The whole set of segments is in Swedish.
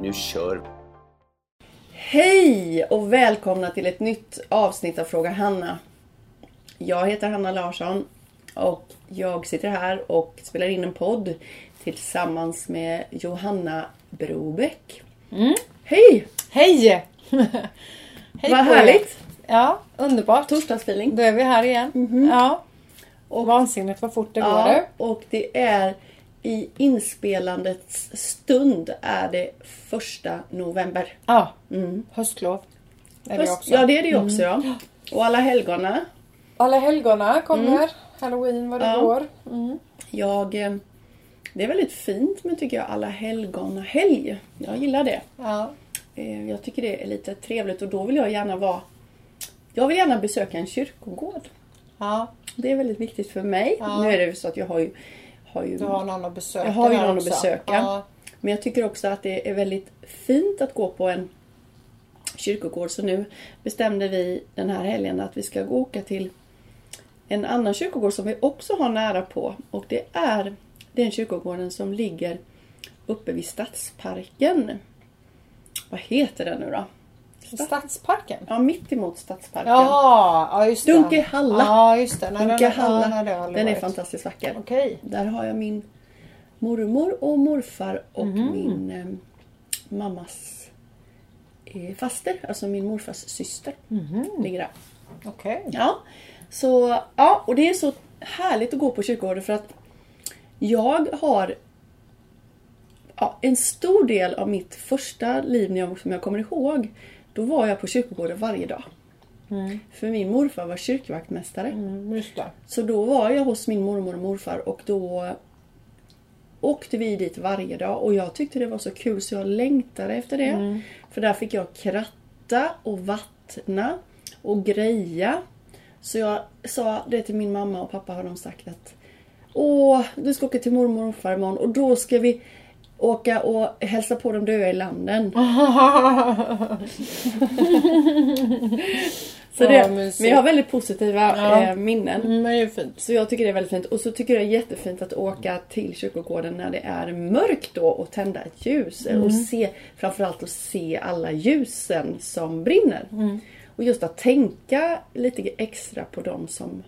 Nu kör vi! Hej och välkomna till ett nytt avsnitt av Fråga Hanna. Jag heter Hanna Larsson och jag sitter här och spelar in en podd tillsammans med Johanna Brobeck. Mm. Hej! Hej! Hej Vad er. härligt! Ja, underbart. Torsdagsfeeling. Då är vi här igen. Ja. Och vansinnigt vad fort det går Ja, du. och det är i inspelandets stund är det första november. Ja. Höstlov. Är det Höst- också. Ja, det är det ju också ja. Och alla helgona. Alla helgona kommer. Halloween vad det Ja. går. Jag... eh, Det är väldigt fint med tycker jag alla helgona helg. Jag gillar det. Ja. Eh, Jag tycker det är lite trevligt och då vill jag gärna vara... Jag vill gärna besöka en kyrkogård. ja. Det är väldigt viktigt för mig. Ja. Nu är det så att jag har ju... Har ju Du har någon att besöka jag har ju någon att också. besöka. Ja. Men jag tycker också att det är väldigt fint att gå på en kyrkogård. Så nu bestämde vi den här helgen att vi ska gå åka till en annan kyrkogård som vi också har nära på. Och det är den kyrkogården som ligger uppe vid Stadsparken. Vad heter den nu då? Stadsparken? Ja, mitt emot Stadsparken. Ja just det. Dunkehalla. Ja, just det. Nej, den- Dunkehalla. nej, aldrig den är fantastiskt vacker. Okej. Där har jag min mormor och morfar och Mhm. min eh, mammas eh, faster, alltså min morfars syster. Mhm. Ligger där. Okej. Ja, så, ja, och det är så härligt att gå på kyrkogården för att jag har ja, en stor del av mitt första liv när jag, som jag kommer ihåg. Då var jag på kyrkogården varje dag. För min morfar var kyrkvaktmästare. Mm. Så då var jag hos min mormor och morfar och då åkte vi dit varje dag och jag tyckte det var så kul så jag längtade efter det. För där fick jag kratta och vattna och greja. Så jag sa det till min mamma och pappa har de sagt att Åh, du ska åka till mormor och morfar imorgon och då ska vi åka och hälsa på de döda i landen. Så Ja, det, mysigt. vi har väldigt positiva Ja. eh, minnen. Mm, men det är fint. Så jag tycker det är väldigt fint. Och så tycker jag det är jättefint att åka till kyrkogården när det är mörkt då och tända ett ljus. Och se, framförallt att se alla ljusen som brinner. Och just att tänka lite extra på de som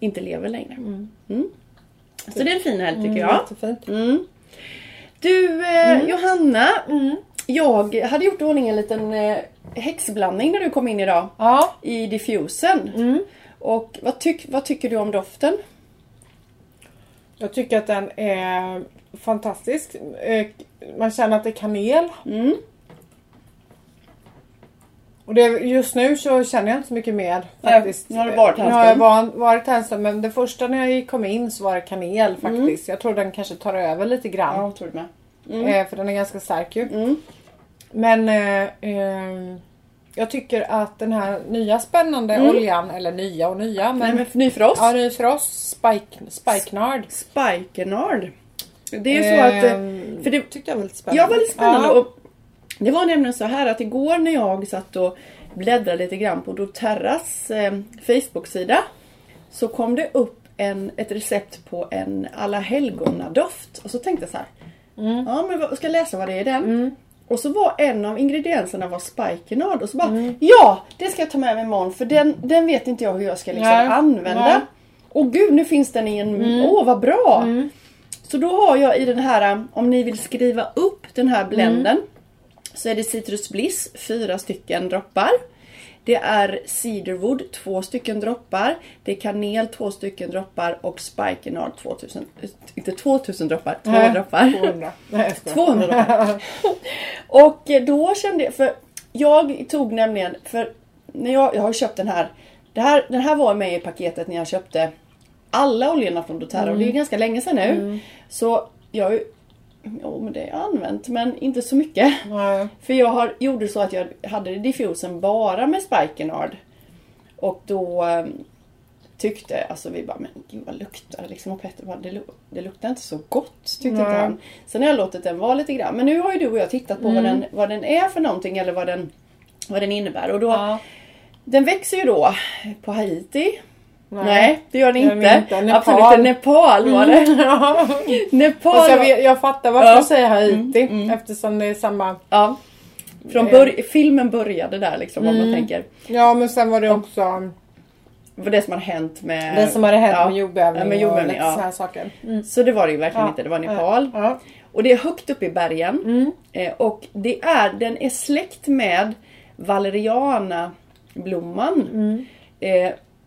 inte lever längre. Mm. Så det är en fin helg tycker jag. Mm. Du eh, Johanna, jag hade gjort i ordning en liten eh, häxblandning när du kom in idag. Ja. I diffusen. Och vad, tyck, vad tycker du om doften? Jag tycker att den är fantastisk. Eh, Man känner att det är kanel. Mm. Och det, just nu så känner jag inte så mycket mer faktiskt. nu har du varit här Nu har jag van- varit här stund, men det första när jag kom in så var det kanel Mm. faktiskt. Jag tror den kanske tar över lite grann. jag tror det med. Eh, för den är ganska stark ju. Mm. Men eh, eh, jag tycker att den här nya spännande oljan, eller nya och nya, men, Mm. Nej men ny för oss. ja, ny för oss, Spike, Spikenard. Spikenard. Det är så att... eh, Ehm, För det, tyckte jag var lite spännande. ja, väldigt spännande. Ja. Och det var nämligen så här att igår när jag satt och bläddrade lite grann på doTERRAs eh, Facebook-sida så kom det upp en, ett recept på en alla helgona-doft. Och så tänkte jag så här. Ja men vad- ska jag läsa vad det är i den? Och så var en av ingredienserna var spikenard och så bara Ja! Det ska jag ta med mig imorgon för den, den vet inte jag hur jag ska liksom Nej. använda. Och gud nu finns den i en... Åh vad bra! Så då har jag i den här, om ni vill skriva upp den här blenden så är det Citrus Bliss, fyra stycken droppar. Det är Cedarwood, två stycken droppar. Det är kanel, två stycken droppar och Spikenard, 2000, inte 2000 droppar, två Nej, droppar. 200. Nej, jag skojar. 200 droppar. och då kände jag, för jag tog nämligen, för när jag, jag har köpt den här, det här, den här var med i paketet när jag köpte alla oljorna från doTERRA och det är ganska länge sedan nu. Så jag Jo, men det har jag använt, men inte så mycket. Nej. För jag har, gjorde så att jag hade diffusen bara med Spikenard. Och då eh, tyckte, alltså vi bara, men gud vad luktar det liksom? Och Petter bara, det, det luktar inte så gott, tyckte inte Nej. han. Sen har jag låtit den vara lite grann. Men nu har ju du och jag tittat på vad, den, vad den är för någonting eller vad den, vad den innebär. Och då, Ja. den växer ju då på Haiti. Nej, det gör den inte. inte. Nepal. Absolut inte. Nepal var det. Ja. Nepal jag, vet- jag fattar varför Ja. du säger Haiti Mm, eftersom det är samma. Ja. Från Eh. bör- filmen började där liksom om man Mm. tänker. Ja men sen var det också Vad det som har hänt med... det som hade hänt ja. med jordbävning, Ja, med och jordbävning, lite ja. såna här saker. Mm. Så det var det ju verkligen Ja. inte. Det var Nepal. Ja. Och det är högt upp i bergen. Mm. Eh, och det är, den är släkt med valerianablomman. Mm.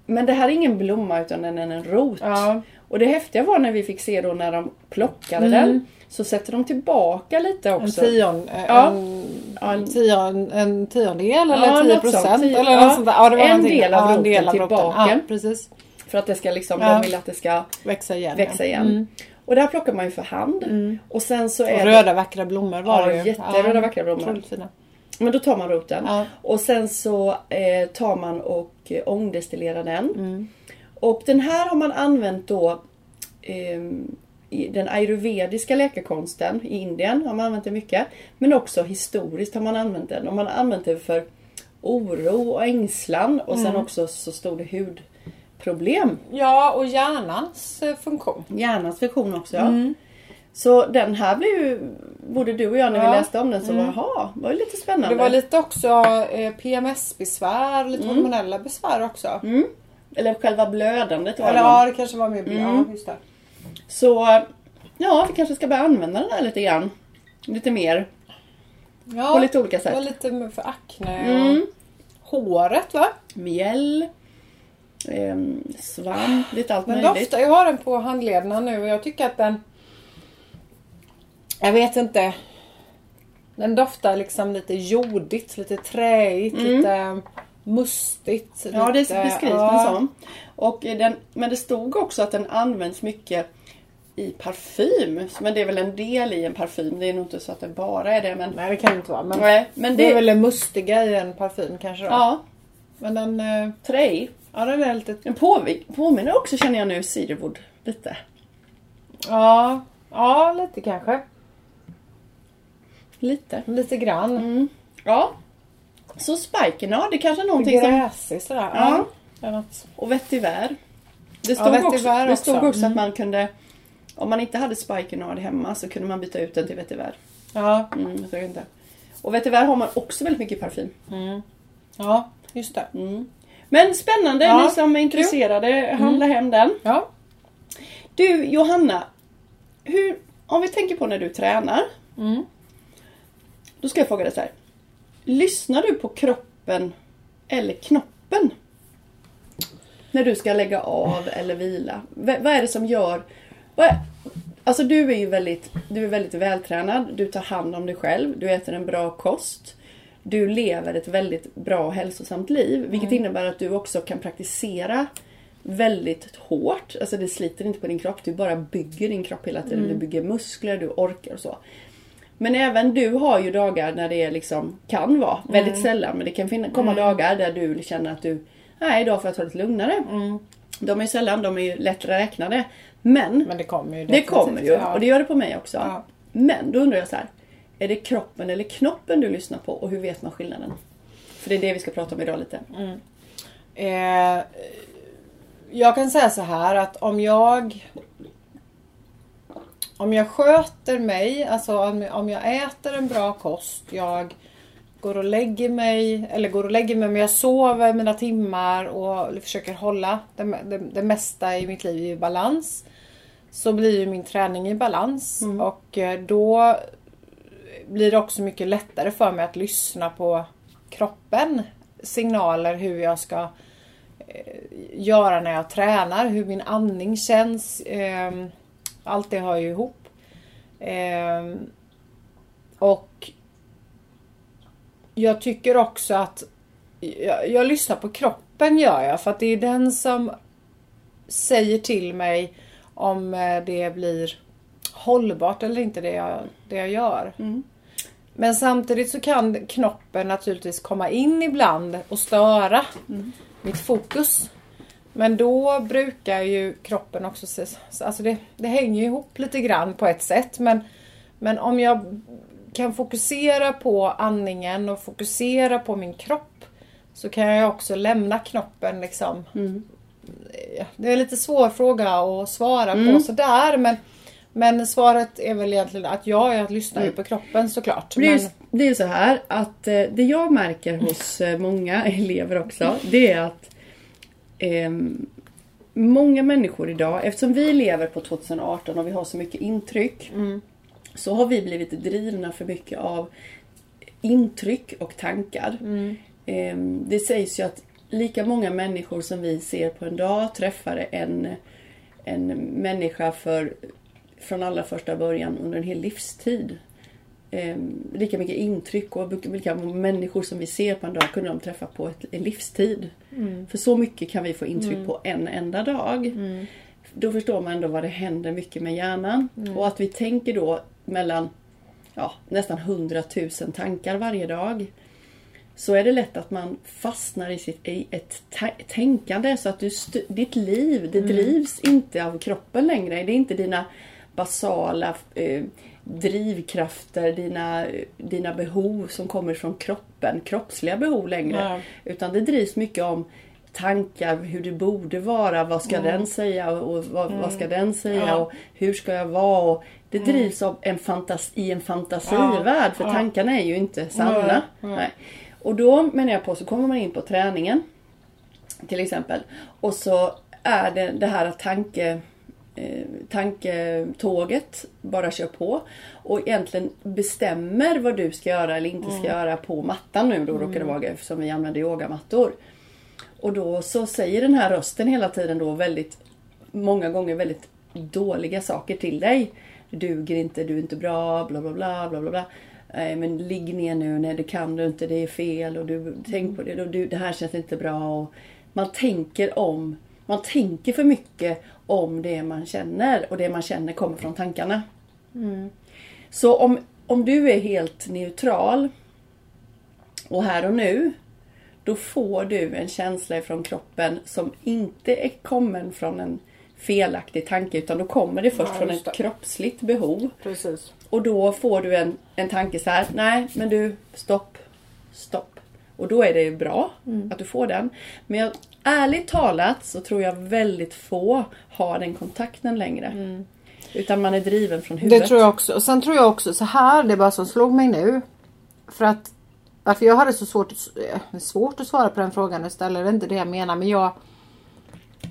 Men det här är ingen blomma utan den är en rot. Ja. Och det häftiga var när vi fick se då när de plockade Mm. den. Så sätter de tillbaka lite En, också. tion, eh, Ja. en, Ja, en- tion, en tiondel Ja, eller 10 något sånt. procent. Tio- Eller ja. något sånt där. Ja, det var En del av ja, en roten del av tillbaka. Ja, precis. För att det ska liksom, Ja. de vill att det ska Växa igen. växa ja. igen. Mm. Och där plockar man ju för hand. Och sen så Och är det, röda vackra blommor var Ja, det ju. jätteröda vackra blommor. otroligt fina. Men då tar man roten. Ja. Och sen så eh, tar man och eh, ångdestillerar den. Mm. Och den här har man använt då ehm, i den ayurvediska läkekonsten i Indien har man använt det mycket. Men också historiskt har man använt den. Och man har använt det för oro och ängslan och sen Mm. också så stod det hudproblem. Ja, och hjärnans eh, funktion. Hjärnans funktion också ja. Mm. Så den här blev ju, både du och jag när vi Ja. läste om den så var jaha, var ju lite spännande. Det var lite också eh, PMS-besvär, lite hormonella besvär också. Mm. Eller själva blödandet var Eller det. ja, det kanske var mer Mm. Ja, just det. Så ja, vi kanske ska börja använda den här lite grann. Lite mer. Ja, På lite olika det var sätt. lite för akne och Mm. håret va? Mjäll. ehm, svamp, lite allt Men möjligt. doftar, jag har den på handlederna nu och jag tycker att den... Jag vet inte. Den doftar liksom lite jordigt, lite träigt, lite mustigt. Mm. Ja, det lite, beskrivs ja. en sån. Och den, men det stod också att den används mycket i parfym. Men det är väl en del i en parfym. Det är nog inte så att det bara är det. Men, Nej, det kan det inte vara. Men nej, men det är det... väl det mustiga i en parfym kanske då. Ja, Men den... eh, trä. Ja, den är lite... Den påminner också känner jag nu cedarwood lite. Ja, ja lite kanske. Lite. Lite grann. Mm. Ja. Så spiken, ja det kanske är någonting som... Gräsig sådär. Ja. Ja. Och vetiver. Det Ja, stod, också, vetiver det stod också. också att Mm. man kunde... Om man inte hade spikenard hemma så kunde man byta ut den till vetiver. Ja. Mm, jag inte. Och vetiver har man också väldigt mycket parfym. Mm. Ja, just det. Mm. Men spännande, Ja, ni som är intresserade, handla hem den. Ja. Du Johanna, hur, om vi tänker på när du tränar. Mm. Då ska jag fråga dig så här. Lyssnar du på kroppen eller knoppen? När du ska lägga av eller vila. V- vad är det som gör... Är, alltså du är ju väldigt, du är väldigt vältränad. Du tar hand om dig själv. Du äter en bra kost. Du lever ett väldigt bra och hälsosamt liv. Vilket innebär att du också kan praktisera väldigt hårt. Alltså det sliter inte på din kropp. Du bara bygger din kropp hela tiden. Du bygger muskler, du orkar och så. Men även du har ju dagar när det liksom, kan vara, väldigt sällan, men det kan finna, komma dagar där du känner att du, nej idag får jag ta lite lugnare. De är ju sällan, de är ju lätt räknade. Men, Men det kommer ju det kommer ju Ja. och det gör det på mig också. Ja. Men då undrar jag så här, är det kroppen eller knoppen du lyssnar på och hur vet man skillnaden? För det är det vi ska prata om idag lite. Eh, jag kan säga så här att om jag om jag sköter mig, alltså om, jag äter en bra kost, jag går och lägger mig, eller går och lägger mig men jag sover mina timmar och försöker hålla det, det, det mesta i mitt liv i balans. Så blir ju min träning i balans och eh, då blir det också mycket lättare för mig att lyssna på kroppen. Signaler hur jag ska eh, göra när jag tränar, hur min andning känns. Eh, allt det hör ju ihop. Eh, och jag tycker också att jag, jag lyssnar på kroppen gör jag för att det är den som säger till mig om eh, det blir hållbart eller inte det jag, det jag gör. Men samtidigt så kan knoppen naturligtvis komma in ibland och störa mitt fokus. Men då brukar ju kroppen också se, alltså det, det hänger ihop lite grann på ett sätt. Men, men om jag kan fokusera på andningen och fokusera på min kropp så kan jag också lämna knoppen liksom. Det är en lite svår fråga att svara på sådär men men svaret är väl egentligen att ja, jag lyssnar ju på kroppen såklart. Det är, Men, det är så här att eh, det jag märker hos eh, många elever också det är att ehm, många människor idag, eftersom vi lever på 2018 och vi har så mycket intryck så har vi blivit drivna för mycket av intryck och tankar. Ehm, det sägs ju att lika många människor som vi ser på en dag träffar en, en människa för, från allra första början under en hel livstid. Ehm, lika mycket intryck och vilka människor som vi ser på en dag kunde de träffa på ett, en livstid. För så mycket kan vi få intryck på en enda dag. Då förstår man ändå vad det händer mycket med hjärnan. Och att vi tänker då mellan ja, nästan 100 000 tankar varje dag. Så är det lätt att man fastnar i, sitt, i ett tänkande så att du ditt liv det drivs inte av kroppen längre. Det är inte dina basala eh, drivkrafter, dina, dina behov som kommer från kroppen, kroppsliga behov längre. Ja. Utan det drivs mycket om tankar, hur det borde vara, vad ska den säga och, vad, vad ska den säga Ja. och hur ska jag vara. Och det drivs av en fantas, i en fantasivärld för Ja. tankarna är ju inte sanna. Nej. Och då menar jag på så kommer man in på träningen till exempel. Och så är det det här att tanke, eh, tanketåget bara kör på och egentligen bestämmer vad du ska göra eller inte ska göra på mattan nu då råkar det vara eftersom vi använder yogamattor. Och då så säger den här rösten hela tiden då väldigt många gånger väldigt dåliga saker till dig. Du duger inte, du är inte bra, bla bla bla bla bla. bla. Nej, men ligg ner nu, nej det kan du inte, det är fel och du, tänk på det, och du, det här känns inte bra. Och man tänker om, man tänker för mycket om det man känner och det man känner kommer från tankarna. Så om, om du är helt neutral och här och nu då får du en känsla ifrån kroppen som inte är kommen från en felaktig tanke utan då kommer det först Ja, från ett kroppsligt behov. precis. Och då får du en, en tanke så här, nej men du, stopp, stopp. Och då är det ju bra Mm. att du får den. Men jag, ärligt talat så tror jag väldigt få har den kontakten längre. Utan man är driven från huvudet. Mm. Det tror jag också. Och sen tror jag också så här, det är bara som slog mig nu. För att varför jag hade så svårt, eh, svårt att svara på den frågan istället, det är inte det jag menar. Men jag,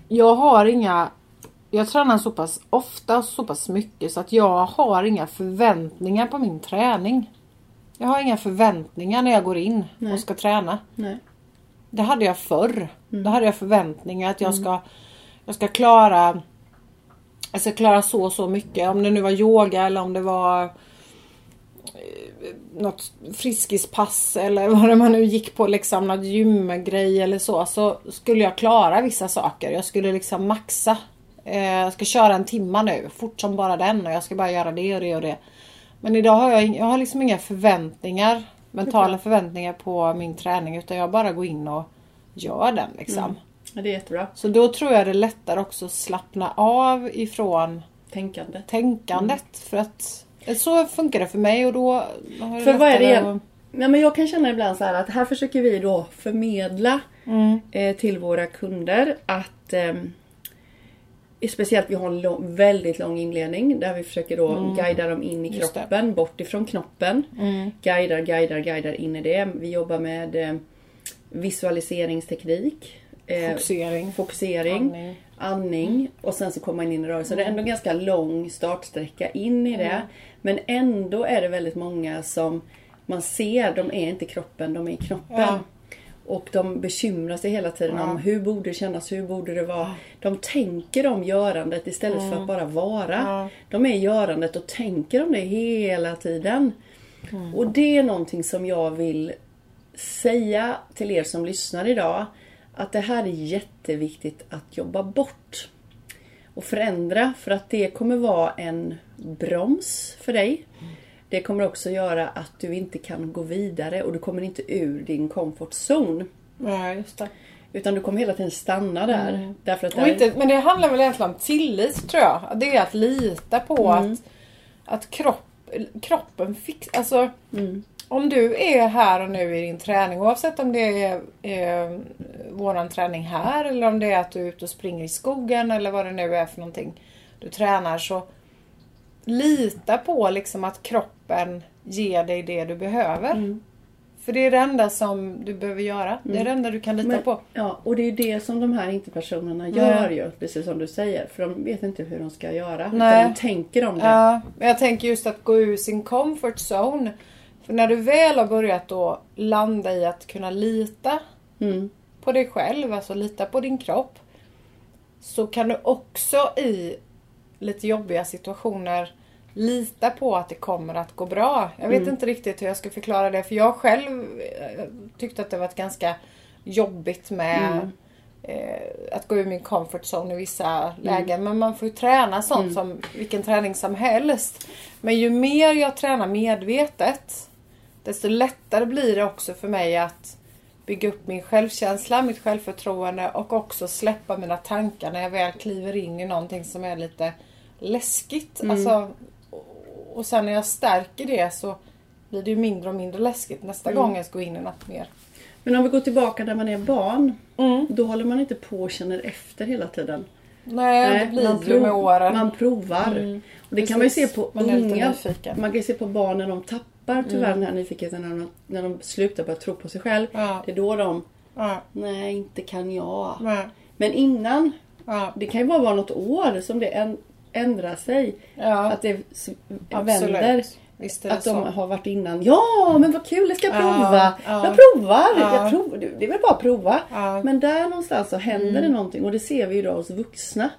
jag har inga, jag tränar så pass ofta och så pass mycket så att jag har inga förväntningar på min träning. Jag har inga förväntningar när jag går in och ska träna. Nej. Det hade jag förr. Då hade jag förväntningar att jag ska, jag ska klara jag ska klara så och så mycket. Om det nu var yoga eller om det var eh, något friskispass eller vad det man nu gick på liksom något gymgrej eller så. Så skulle jag klara vissa saker. Jag skulle liksom maxa. Eh, Jag ska köra en timma nu. Fort som bara den och jag ska bara göra det och det och det. Men idag har jag, jag har liksom inga förväntningar. Mentala förväntningar på min träning. Utan jag bara går in och gör den liksom. Ja, det är jättebra. Så då tror jag det är lättare också att slappna av ifrån Tänkande. tänkandet. För att så funkar det för mig och då har För vad är det att- men jag kan känna ibland så här att här försöker vi då förmedla Mm. eh, till våra kunder att ehm, Speciellt vi har en lång, väldigt lång inledning där vi försöker då guida dem in i Mm. Kroppen, bort ifrån knoppen. Mm. Guidar, guidar, guidar in i det. Vi jobbar med eh, visualiseringsteknik. eh, Fokusering. fokusering, Andning. andning och sen så kommer man in i rörelse. Det är ändå en ganska lång startsträcka in i det. Mm. Men ändå är det väldigt många som man ser, de är inte kroppen, de är i knoppen. Ja. Och de bekymrar sig hela tiden om hur borde det kännas, hur borde det vara. De tänker om görandet istället för att bara vara. Ja. De är i görandet och tänker om det hela tiden. Och det är någonting som jag vill säga till er som lyssnar idag. Att det här är jätteviktigt att jobba bort. Och förändra för att det kommer vara en broms för dig. Det kommer också göra att du inte kan gå vidare och du kommer inte ur din comfort zone. Ja, just det. Utan du kommer hela tiden stanna där. Därför att där, inte, men det handlar väl egentligen om tillit tror jag. Det är att lita på Mm. att, att kropp, kroppen fixar... Alltså, Mm. om du är här och nu i din träning, oavsett om det är eh, våran träning här eller om det är att du är ute och springer i skogen eller vad det nu är för någonting du tränar så lita på liksom att kroppen ger dig det du behöver. Mm. För det är det enda som du behöver göra. Det är det enda du kan lita Men- på. Ja, och det är det som de här interpersonerna gör ju, precis som du säger. För de vet inte hur de ska göra. Nej. Utan de tänker om det. Ja, men jag tänker just att gå ur sin comfort zone. För när du väl har börjat då landa i att kunna lita Mm. på dig själv, alltså lita på din kropp. Så kan du också i lite jobbiga situationer lita på att det kommer att gå bra. Jag vet inte riktigt hur jag ska förklara det för jag själv eh, tyckte att det var ganska jobbigt med eh, att gå ur min comfort zone i vissa lägen. Men man får ju träna sånt som vilken träning som helst. Men ju mer jag tränar medvetet desto lättare blir det också för mig att bygga upp min självkänsla, mitt självförtroende och också släppa mina tankar när jag väl kliver in i någonting som är lite läskigt. Alltså, och- sen när jag stärker det så blir det ju mindre och mindre läskigt nästa gång jag ska gå in i något mer. Men om vi går tillbaka där man är barn. Mm. Då håller man inte på och känner efter hela tiden. Nej, det blir man, ju med åren. man provar. Mm. Och det kan man ju se Precis. på Man är unga. Man kan ju se på barn när de tappar tyvärr den här nyfikenheten. När de, när de slutar börja tro på sig själv. Ja. Det är då de, Ja, nej inte kan jag. nej, Men innan, ja, det kan ju bara vara något år som det änd- ändrar sig. ja, Att det vänder. Det Att så. de har varit innan. Ja men vad kul, jag ska prova. ja. Jag provar. Ja. Jag provar. Det är väl bara att prova. Men där någonstans så händer det någonting och det ser vi ju då hos vuxna.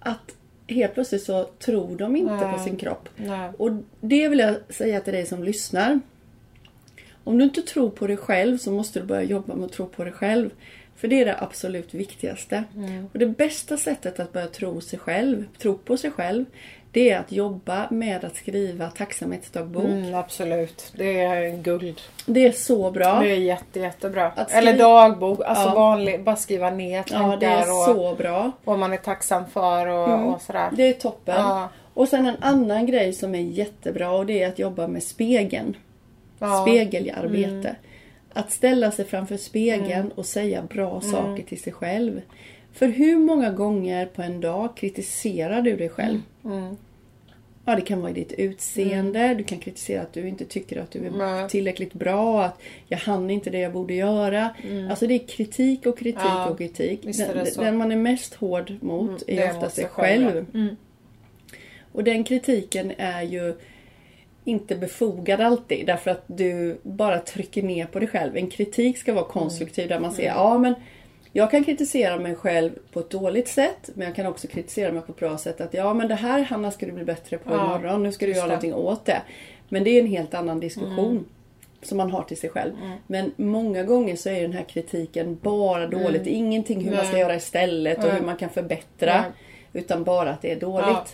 Att helt plötsligt så tror de inte Nej. på sin kropp. Nej. Och det vill jag säga till dig som lyssnar. Om du inte tror på dig själv så måste du börja jobba med att tro på dig själv. För det är det absolut viktigaste. Mm. Och det bästa sättet att börja tro, sig själv, tro på sig själv det är att jobba med att skriva tacksamhetsdagbok. Mm, absolut. Det är guld. Det är så bra. Det är jätte, jättebra. Skriva- Eller dagbok. Alltså Ja. vanlig, bara skriva ner tankar Ja, det är och så bra. vad man är tacksam för och, och sådär. Det är toppen. Ja. Och sen en annan grej som är jättebra och det är att jobba med spegeln. Ja. Spegelarbete. Att ställa sig framför spegeln och säga bra saker till sig själv. För hur många gånger på en dag kritiserar du dig själv? Mm. Ja, det kan vara i ditt utseende. Du kan kritisera att du inte tycker att du är Nej. tillräckligt bra. Att jag hann inte det jag borde göra. Alltså det är kritik och kritik Ja, och kritik. Den, den man är mest hård mot det är ofta sig själv, själv. Mm. Och den kritiken är ju inte befogad alltid därför att du bara trycker ner på dig själv. En kritik ska vara konstruktiv där man säger ja men jag kan kritisera mig själv på ett dåligt sätt men jag kan också kritisera mig på ett bra sätt. Att ja men det här Hanna ska du bli bättre på Ja, imorgon. Nu ska du göra det. någonting åt det. Men det är en helt annan diskussion. Som man har till sig själv. Mm. Men många gånger så är den här kritiken bara dåligt. Ingenting hur man ska Mm. Nej. göra istället och Nej. hur man kan förbättra. Nej. Utan bara att det är dåligt. Ja.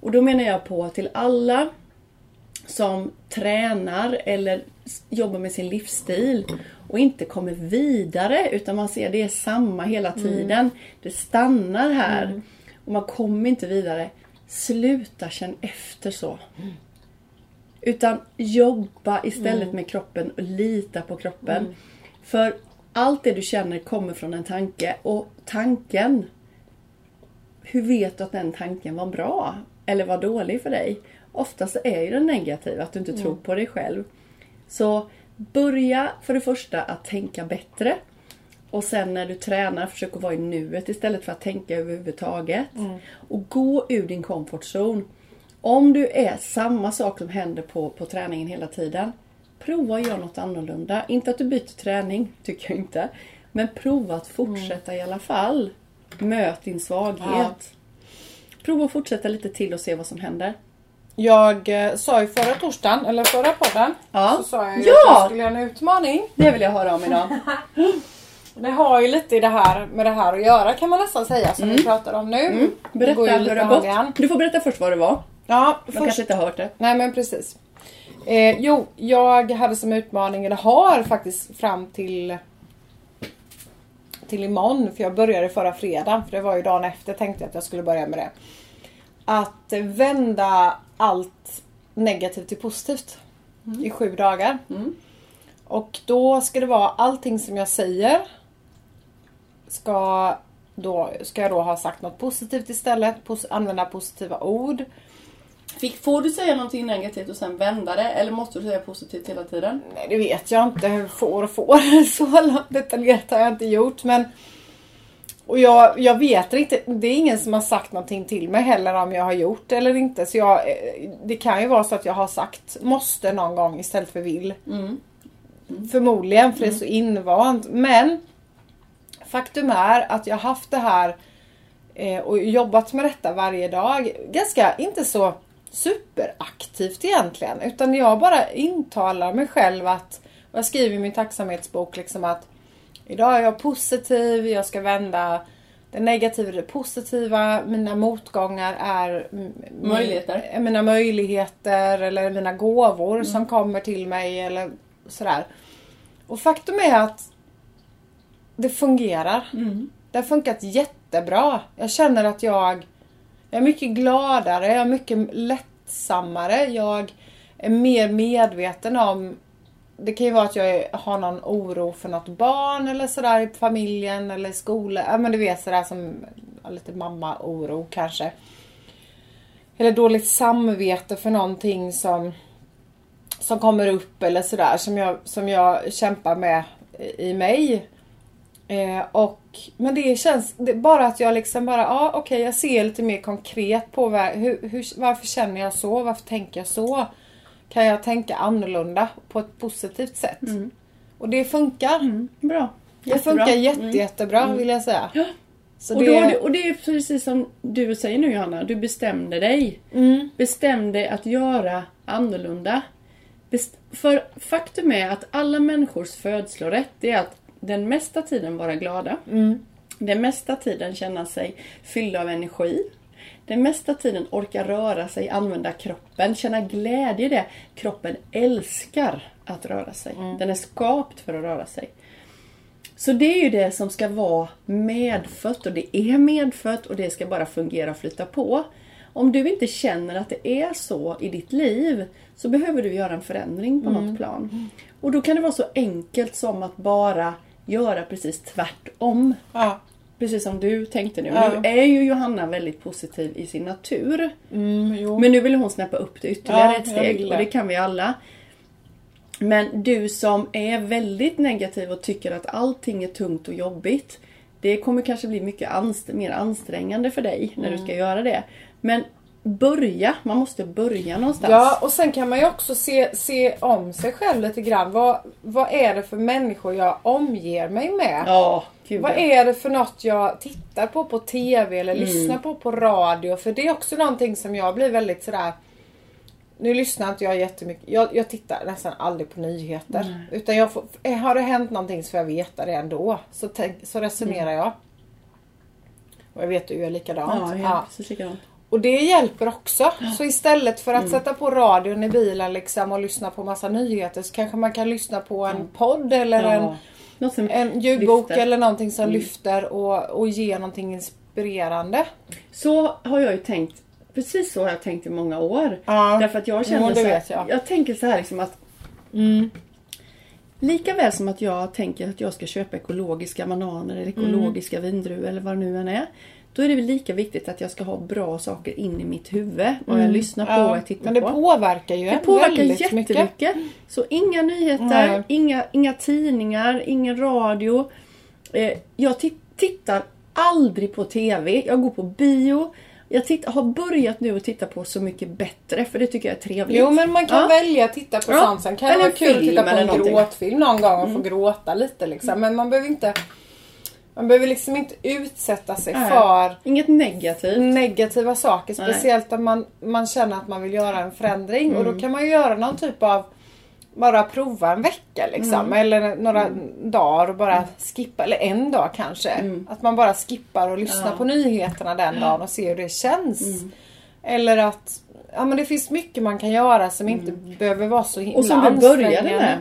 Och då menar jag på till alla som tränar eller jobbar med sin livsstil och inte kommer vidare utan man ser det är samma hela tiden. Det stannar här och man kommer inte vidare. Sluta känn efter så. Utan jobba istället med kroppen och lita på kroppen. För allt det du känner kommer från en tanke och tanken hur vet du att den tanken var bra? Eller var dålig för dig? Oftast är ju den negativ, att du inte tror på dig själv. Så börja för det första att tänka bättre. Och sen när du tränar, försök att vara i nuet istället för att tänka överhuvudtaget. Och gå ur din comfort zone. Om du är samma sak som händer på, på träningen hela tiden. Prova att göra något annorlunda. Inte att du byter träning, tycker jag inte. Men prova att fortsätta i alla fall. Möt din svaghet. Ja. Prova att fortsätta lite till och se vad som händer. Jag eh, sa ju förra torsdagen, eller förra podden, Ja. så sa jag ju Ja! att jag skulle göra en utmaning. Det vill jag höra om idag. Det har ju lite i det här, med det här att göra kan man nästan säga som vi pratar om nu. Det Berätta hur det har gått. Du får berätta först vad det var. Ja, De först, kanske inte har hört det. Nej men precis. Eh, jo, jag hade som utmaning, eller har faktiskt fram till till imorgon, för jag började förra fredagen, för det var ju dagen efter tänkte jag att jag skulle börja med det. Att vända allt negativt till positivt i sju dagar. Mm. Och då ska det vara allting som jag säger ska, då, ska jag då ha sagt något positivt istället, pos- använda positiva ord. Fick, får du säga någonting negativt och sen vända det? Eller måste du säga positivt hela tiden? Nej, det vet jag inte. Får och får. Så detaljerat har jag inte gjort. Men, och jag, jag vet inte. Det är ingen som har sagt någonting till mig heller om jag har gjort eller inte. Så jag, eh, det kan ju vara så att jag har sagt måste någon gång istället för vill. Mm. Förmodligen för det är så invant. Men faktum är att jag har haft det här eh, och jobbat med detta varje dag. Ganska, inte så superaktivt egentligen. Utan jag bara intalar mig själv att, och jag skriver i min tacksamhetsbok liksom att idag är jag positiv, jag ska vända det negativa till det positiva. Mina motgångar är mm, min- Möjligheter. mina möjligheter eller mina gåvor som kommer till mig eller sådär. Och faktum är att det fungerar. Mm. Det har funkat jättebra. Jag känner att jag, jag är mycket gladare, jag är mycket lättsammare. Jag är mer medveten om det kan ju vara att jag är- har någon oro för något barn eller sådär i familjen eller i skolan. Ja men du vet sådär som lite mamma-oro kanske. Eller dåligt samvete för någonting som som kommer upp eller sådär som jag, som jag kämpar med i mig. Eh, och, men det känns, det, bara att jag liksom bara, ja okej jag ser lite mer konkret på var, hur, hur, varför känner jag så, varför tänker jag så? Kan jag tänka annorlunda på ett positivt sätt? Och det funkar. Mm. Bra. Det funkar jätte, Mm. jättebra vill jag säga. Ja. Så Och, det, du- och det är precis som du säger nu Johanna, du bestämde dig. mm, Bestämde att göra annorlunda. Best- för faktum är att alla människors födslorätt är att den mesta tiden vara glada. mm, Den mesta tiden känna sig fyllda av energi. Den mesta tiden orka röra sig, använda kroppen, känna glädje i det. Kroppen älskar att röra sig. Den är skapt för att röra sig. Så det är ju det som ska vara medfött och det är medfött och det ska bara fungera och flyta på. Om du inte känner att det är så i ditt liv så behöver du göra en förändring på något plan. Och då kan det vara så enkelt som att bara göra precis tvärtom. ja, Precis som du tänkte nu. Ja. Nu är ju Johanna väldigt positiv i sin natur. mm. Men nu vill hon snäppa upp det ytterligare Ja, ett steg och det. det kan vi alla. Men du som är väldigt negativ och tycker att allting är tungt och jobbigt. Det kommer kanske bli mycket anst- mer ansträngande för dig när Mm. du ska göra det. Men börja, man måste börja någonstans. Ja, och sen kan man ju också se, se om sig själv lite grann. Vad, vad är det för människor jag omger mig med? Ja, gud Vad är det för något jag tittar på på TV eller Mm. lyssnar på på radio? För det är också någonting som jag blir väldigt sådär nu lyssnar inte jag jättemycket. Jag, jag tittar nästan aldrig på nyheter. Utan jag får, eh, har det hänt någonting så får jag veta det ändå. Så, tänk, så resonerar jag. Och jag vet du är likadant. Mm. Ja, ja, precis likadant. Och det hjälper också. Så istället för att sätta på radion i bilen liksom och lyssna på massa nyheter så kanske man kan lyssna på en podd eller en, en ljudbok lyfter. eller någonting som lyfter och, och ger någonting inspirerande. Så har jag ju tänkt, precis så har jag tänkt i många år. Ja. Därför att jag känner det så här, jag. jag tänker så här liksom att Mm. Lika väl som att jag tänker att jag ska köpa ekologiska bananer eller ekologiska vindruvor eller vad det nu än är. Då är det väl lika viktigt att jag ska ha bra saker in i mitt huvud. Vad jag lyssnar på och Ja, vad jag tittar men det på. påverkar ju Det påverkar jättemycket. mycket. Så inga nyheter, Nej. inga, inga tidningar, ingen radio. Eh, jag ti- tittar aldrig på TV. Jag går på bio. Jag titt- har börjat nu att titta på Så mycket bättre för det tycker jag är trevligt. Jo men man kan Ja. välja att titta på Ja. sånt. Sen kan det vara kul att titta på en någonting. Mm. gråtfilm någon gång och få gråta lite liksom. Men man behöver inte man behöver liksom inte utsätta sig Nej. för Inget negativt. negativa saker. Nej. Speciellt om man, man känner att man vill göra en förändring. Och Mm. då kan man ju göra någon typ av bara prova en vecka liksom. Mm. Eller några dagar och bara skippa. Eller en dag kanske. Att man bara skippar och lyssnar Mm. Ja. på nyheterna den dagen och ser hur det känns. Mm. Eller att ja, men det finns mycket man kan göra som inte behöver vara så himla Mm. Och som du började med.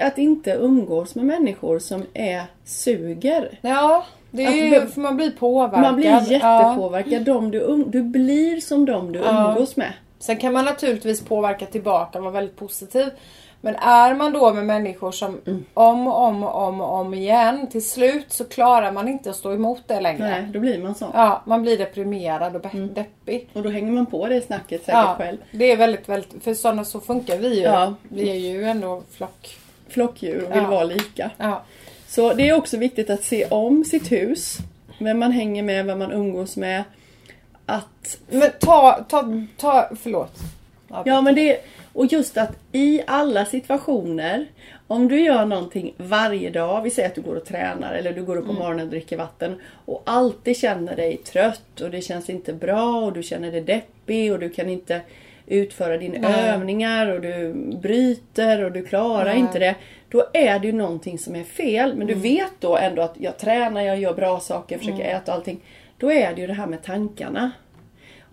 Att inte umgås med människor som är suger. Ja, det är ju, för man blir påverkad. Man blir Ja. jättepåverkad. De du, um, du blir som de du Ja. umgås med. Sen kan man naturligtvis påverka tillbaka och vara väldigt positiv. Men är man då med människor som Mm. om och om och om och om igen. Till slut så klarar man inte att stå emot det längre. Nej, då blir man sån. Ja, man blir deprimerad och Mm. deppig. Och då hänger man på det snacket säkert Ja, själv. det är väldigt, väldigt, för sådana så funkar vi ju. Ja. Vi är ju ändå flock. Flockdjur och vill Ja. vara lika. Ja. Så det är också viktigt att se om sitt hus. Vem man hänger med, vem man umgås med. Att, Men ta, ta, ta, förlåt. ja men det, och just att i alla situationer, om du gör någonting varje dag, vi säger att du går och tränar eller du går upp på morgonen och dricker vatten och alltid känner dig trött och det känns inte bra och du känner dig deppig och du kan inte utföra dina Nej. övningar och du bryter och du klarar Nej. inte det. Då är det ju någonting som är fel. Men du vet då ändå att jag tränar, jag gör bra saker, försöker äta och allting. Då är det ju det här med tankarna.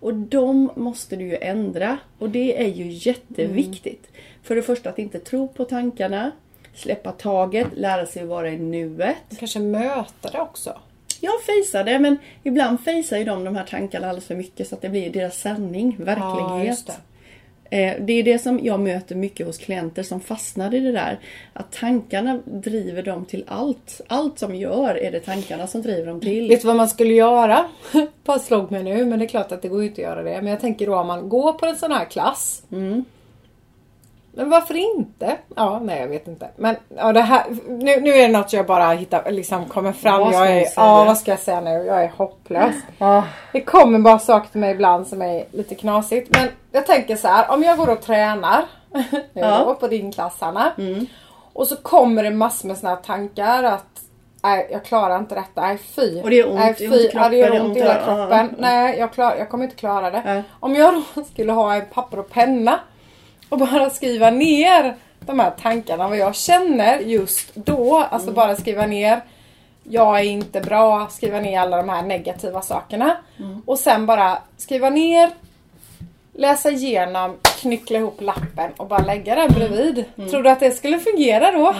Och de måste du ju ändra. Och det är ju jätteviktigt. För det första att inte tro på tankarna. Släppa taget, lära sig att vara i nuet. Kanske möta det också. Jag fejsar det men ibland fejsar ju de de här tankarna alldeles för mycket så att det blir deras sanning, Ja, verklighet. just det. Eh, Det är det som jag möter mycket hos klienter som fastnar i det där. Att tankarna driver dem till allt. Allt som gör är det tankarna som driver dem till. Vet du vad man skulle göra? Bara slog mig nu, men det är klart att det går ju inte att göra det. Men jag tänker då om man går på en sån här klass. Mm. Men varför inte? Ja, nej jag vet inte. Men ja, det här, nu, nu är det något jag bara hittar, liksom kommer fram. Vad ska jag är, ja, vad ska jag säga nu? Jag är hopplös. Ah. Det kommer bara saker till mig ibland som är lite knasigt. Men jag tänker så här, om jag går och tränar nu Ja. Mm. då, på din klass Hanna. Och så kommer det massor med såna här tankar att Nej, jag klarar inte detta. Nej, fy. Och det gör ont, Nej, fy. ont i Ja, det gör kroppen, ont i hela kroppen. Nej, jag, klar, jag kommer inte klara det. Nej. Om jag då skulle ha en papper och penna och bara skriva ner de här tankarna, vad jag känner just då. Alltså Mm. bara skriva ner jag är inte bra, skriva ner alla de här negativa sakerna. Mm. Och sen bara skriva ner, läsa igenom, knyckla ihop lappen och bara lägga den bredvid. Mm. Tror du att det skulle fungera då?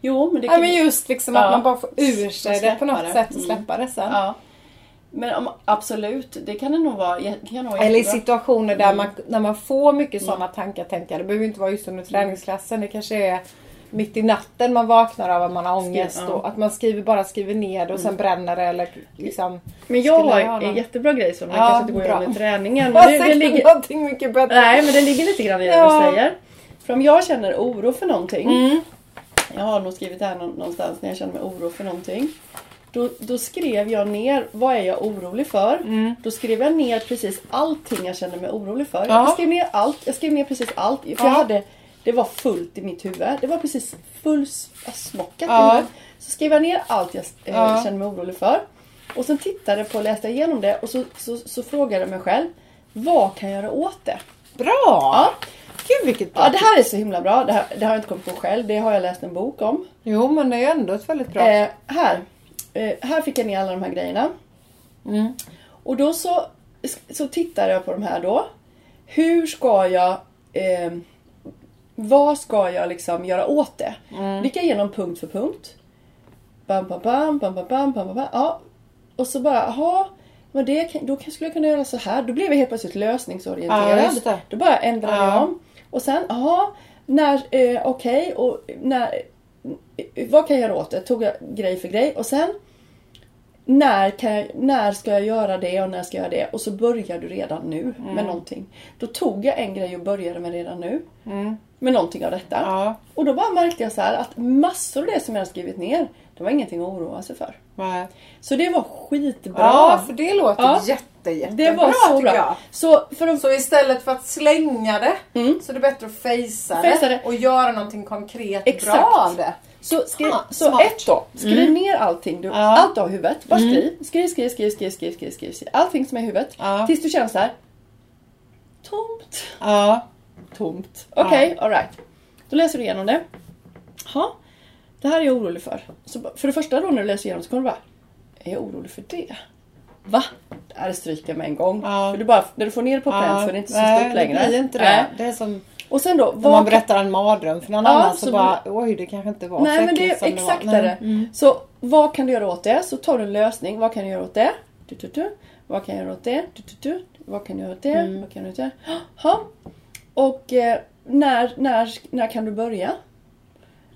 Jo men det Ja kan men just liksom Ja. att man bara får ur sig det på något det. sätt och Mm. släppa det sen. Ja. Men om, absolut, det kan det nog vara. Det kan nog Eller i situationer där man, när man får mycket Mm. sådana tankar tänker jag. Det behöver inte vara just under träningsklassen. Det kanske är mitt i natten man vaknar av att man har ångest. ja. Och att man skriver, bara skriver ner det och sen bränner det eller liksom. Men jag har en jättebra grej som man Ja, kanske inte går igenom i träningen. Men det, det ligger, någonting mycket bättre. nej men det ligger lite grann i det Ja. du säger. För om jag känner oro för någonting. Mm. Jag har nog skrivit det här nå- någonstans när jag känner mig oro för någonting. Då, då skrev jag ner vad är jag orolig för. Mm. Då skrev jag ner precis allting jag kände mig orolig för. Ja. Jag skrev ner allt. Jag skrev ner precis allt. För Ja. jag hade, det var fullt i mitt huvud. Det var precis fullsmockat Ja. i huvudet. Så skrev jag ner allt jag eh, Ja. kände mig orolig för. Och sen tittade jag på och läste igenom det och så, så, så frågade jag mig själv. Vad kan jag göra åt det? Bra! Ja. Gud vilket bra. Ja, det här är så himla bra. Det, här, det har jag inte kommit på själv. Det har jag läst en bok om. Jo men det är ändå ett väldigt bra. Eh, här. Eh, här fick jag ner alla de här grejerna. Mm. Och då så, så tittar jag på de här då. Hur ska jag... Eh, vad ska jag liksom göra åt det? Mm. Gick jag igenom punkt för punkt. Bam, bam, bam, bam, bam, bam, bam, bam. Ja. Och så bara, jaha. Men det, då skulle jag kunna göra så här. Då blev jag helt plötsligt lösningsorienterad. Ja, just det. Då bara ändrade Ja. jag om. Och sen, jaha. När, eh, okej. och när... Vad kan jag göra åt det? Tog jag grej för grej. Och sen när, kan när ska jag göra det och när ska jag göra det? Och så börjar du redan nu Mm. med någonting. Då tog jag en grej och började med redan nu. Mm. Med någonting av detta. Ja. Och då bara märkte jag så att massor av det som jag hade skrivit ner, det var ingenting att oroa sig för. Nej. Så det var skitbra. Ja för det låter Ja. jätte, jättebra det var så bra. jag. Så för att Så istället för att slänga det Mm. så är det bättre att Fejsa det, det. och göra någonting konkret Exakt. bra av det. Så, skriv, Ah, så smart. ett då. Skriv ner allting. Du, Ja. Allt du har i huvudet. Bara skriv. Skriv, skriv, skriv, skriv, skriv, skriv, skriv, skriv. Allting som är i huvudet. Ja. Tills du känner så här. Tomt. Ja. Tomt. Okej, alright. Då läser du igenom det. Ha, det här är jag orolig för. Så, för det första då när du läser igenom så kommer du bara. Är jag orolig för det? Va? Det här stryker jag med en gång. Ja. För du bara, när du får ner på pränt så är det inte så nej, stort längre. det blir inte det. Nej. Det är som Och sen då, när man berättar en mardröm för någon Ja, annan så, så bara oj det kanske inte var Nej men det är exakt var. Nej. Mm. det. Så vad kan du göra åt det? Så tar du en lösning. Vad kan du göra åt det? Du, du, du. Vad kan jag göra åt det? Du, du, du. Vad kan du göra åt det? Mm. Vad kan du göra åt det? Ha. Och eh, när, när, när kan du börja?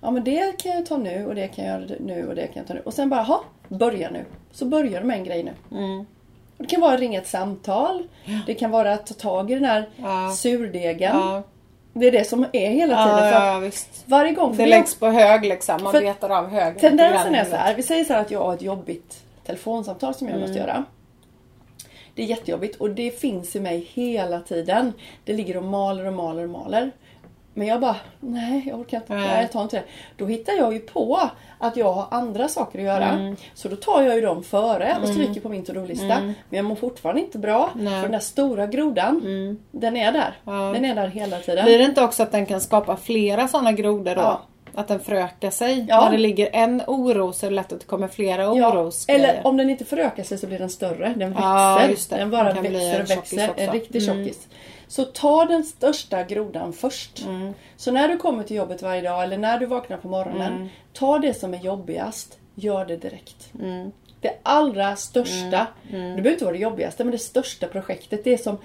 Ja men det kan jag ta nu och det kan jag göra nu och det kan jag ta nu. Och sen bara, ha, börja nu. Så börjar du med en grej nu. Mm. Det kan vara att ringa ett samtal. Det kan vara att ta tag i den här Ja. surdegen. Ja. Det är det som är hela tiden. Ja, ja, varje gång. Det läggs på hög liksom. Man betar av hög. Tendensen är så här. Vi säger så här att jag har ett jobbigt telefonsamtal som jag Mm. måste göra. Det är jättejobbigt och det finns i mig hela tiden. Det ligger och maler och maler och maler. Men jag bara, nej jag orkar inte, Nej. jag tar inte det. Då hittar jag ju på att jag har andra saker att göra. Mm. Så då tar jag ju dem före och stryker på min to-do-lista. Men jag mår fortfarande inte bra. Nej. För den där stora grodan, den är där. Ja. Den är där hela tiden. Blir det inte också att den kan skapa flera sådana grodor då? Ja. Att den förökar sig? Ja. När det ligger en oro så är det lätt att det kommer flera Ja, orosgrejer. eller om den inte förökar sig så blir den större. Den växer. Ja. Den bara Den växer en och växer. också. En riktig Mm. tjockis. Så ta den största grodan först. Mm. Så när du kommer till jobbet varje dag eller när du vaknar på morgonen. Mm. Ta det som är jobbigast. Gör det direkt. Mm. Det allra största. Det behöver inte vara det jobbigaste men det största projektet. Det som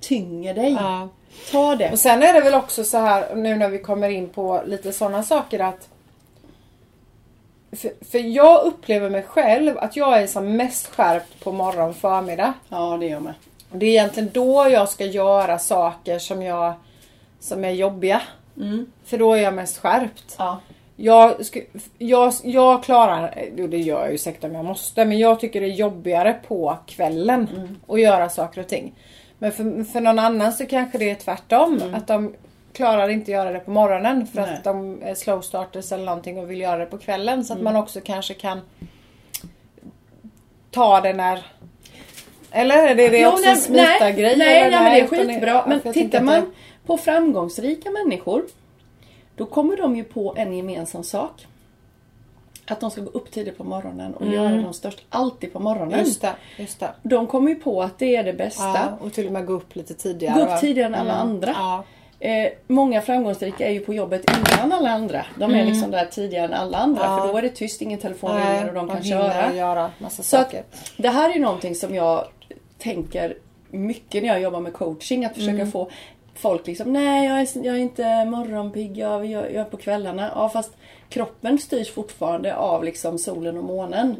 tynger dig. Ja. Ta det. Och sen är det väl också så här nu när vi kommer in på lite sådana saker att för, för jag upplever mig själv att jag är som mest skärpt på morgon och förmiddag. Ja det gör jag med. Det är egentligen då jag ska göra saker som jag som är jobbiga. För då är jag mest skärpt. Ja. Jag, jag, jag klarar, jo det gör jag ju säkert om jag måste, men jag tycker det är jobbigare på kvällen Mm. att göra saker och ting. Men för, för någon annan så kanske det är tvärtom. Att de klarar inte göra det på morgonen för Mm. Nej. att de är slow starters eller någonting och vill göra det på kvällen. Så att Mm. man också kanske kan ta det när eller är det, det Jo, också nej, en smitargrej? Nej, eller? nej, men det är skitbra. Men tittar att man det- på framgångsrika människor. Då kommer de ju på en gemensam sak. Att de ska gå upp tidigt på morgonen och göra de största, alltid på morgonen. Mm. Just det, just det. De kommer ju på att det är det bästa. Ja, och till och med gå upp lite tidigare. Gå upp va? tidigare än alla andra. Ja. Eh, många framgångsrika är ju på jobbet innan alla andra. De är liksom där tidigare än alla andra. Mm. Ja. För då är det tyst, ingen telefon Nej, ringer och de kan köra. göra massa Så att, saker. det här är ju någonting som jag tänker mycket när jag jobbar med coaching. Att försöka Mm. få folk liksom, nej jag är, jag är inte morgonpigg, jag, jag, jag är på kvällarna. Ja fast kroppen styrs fortfarande av liksom solen och månen.